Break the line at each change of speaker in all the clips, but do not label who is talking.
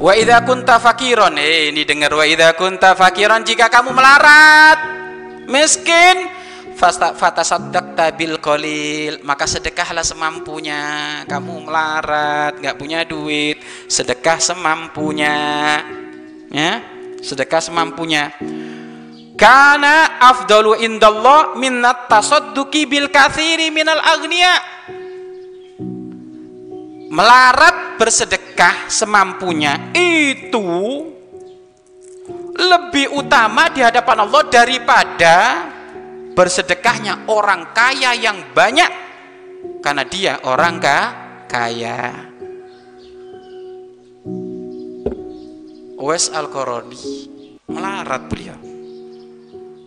Wa idza kunta fakiron. Eh, ini dengar wa idza kunta fakiron jika kamu melarat, miskin, fatasaddaqta bil qalil, maka sedekahlah semampunya. Kamu melarat, nggak punya duit, sedekah semampunya. Ya, sedekah semampunya. Karena afdalu indallah minnat tasadduqi bil kathiri minal agniya melarat bersedekah semampunya itu lebih utama di hadapan Allah daripada bersedekahnya orang kaya yang banyak karena dia orang kaya. Wes Al-Qarani melarat beliau.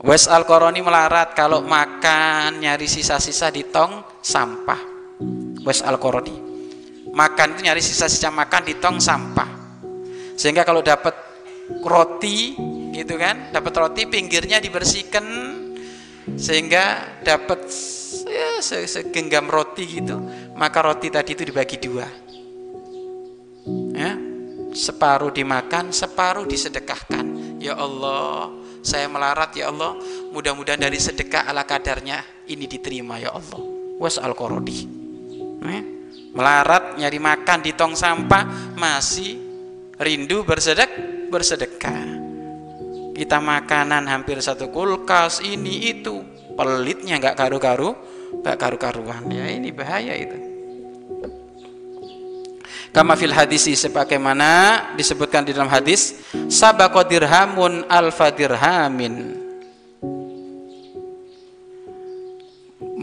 Wes Al-Qarani melarat kalau makan nyari sisa-sisa di tong sampah. Wes Al-Qarani makan itu nyari sisa-sisa makan di tong sampah. Sehingga kalau dapat roti gitu kan dapat roti pinggirnya dibersihkan sehingga dapat ya, segenggam roti gitu. Maka roti tadi itu dibagi dua. Ya separuh dimakan separuh disedekahkan. Ya Allah saya melarat ya Allah. Mudah-mudahan dari sedekah ala kadarnya ini diterima ya Allah. Was al ya melarat nyari makan di tong sampah masih rindu bersedek bersedekah. Kita makanan hampir satu kulkas ini itu. Pelitnya nggak karu-karu nggak karu-karuan. Ya ini bahaya itu. Kama fil hadisi sebagaimana disebutkan di dalam hadis sabaqo dirhamun alfa dirhamin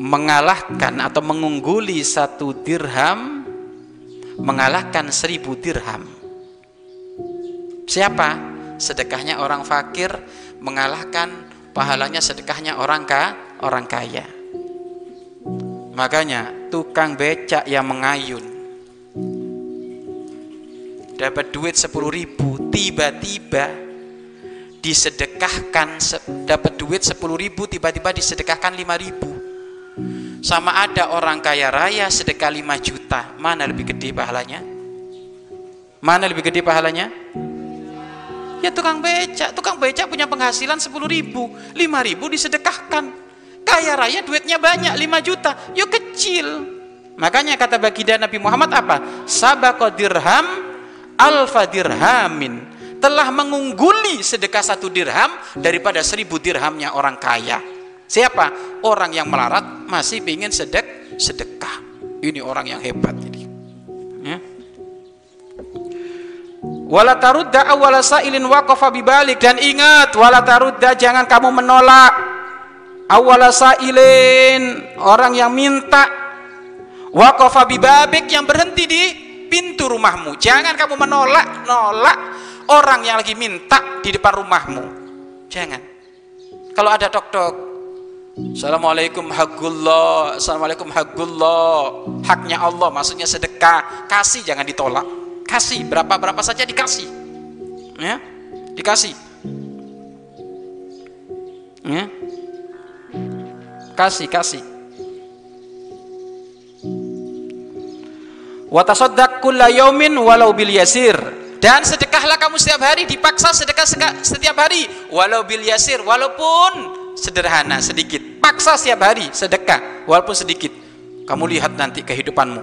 mengalahkan atau mengungguli satu dirham mengalahkan seribu dirham. Siapa? sedekahnya orang fakir mengalahkan pahalanya sedekahnya orang ka orang kaya. Makanya tukang becak yang mengayun dapat duit sepuluh ribu tiba-tiba disedekahkan dapat duit sepuluh ribu tiba-tiba disedekahkan lima ribu sama ada orang kaya raya sedekah 5 juta. Mana lebih gede pahalanya? Mana lebih gede pahalanya? Ya tukang becak. Tukang becak punya penghasilan 10 ribu. 5 ribu disedekahkan. Kaya raya duitnya banyak 5 juta. Yuk kecil. Makanya kata baginda Nabi Muhammad apa? Sabako dirham alfa dirhamin. Telah mengungguli sedekah satu dirham daripada seribu dirhamnya orang kaya Siapa? Orang yang melarat masih ingin sedek sedekah. Ini orang yang hebat ini. Ya. Wala tarudda awwala sa'ilin waqafa bibalik dan ingat wala tarudda jangan kamu menolak awwala sa'ilin orang yang minta waqafa bibabik yang berhenti di pintu rumahmu. Jangan kamu menolak nolak orang yang lagi minta di depan rumahmu. Jangan. Kalau ada tok-tok Assalamualaikum hakullah Assalamualaikum hakullah Haknya Allah maksudnya sedekah. Kasih jangan ditolak. Kasih berapa-berapa saja dikasih. Ya Dikasih. Ya. Kasih, kasih. Watasodak walau bil yasir. Dan sedekahlah kamu setiap hari dipaksa sedekah setiap hari walau bil yasir. Walaupun sederhana sedikit. Paksa setiap hari sedekah walaupun sedikit. Kamu lihat nanti kehidupanmu.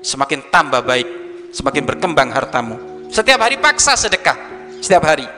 Semakin tambah baik semakin berkembang hartamu. Setiap hari paksa sedekah setiap hari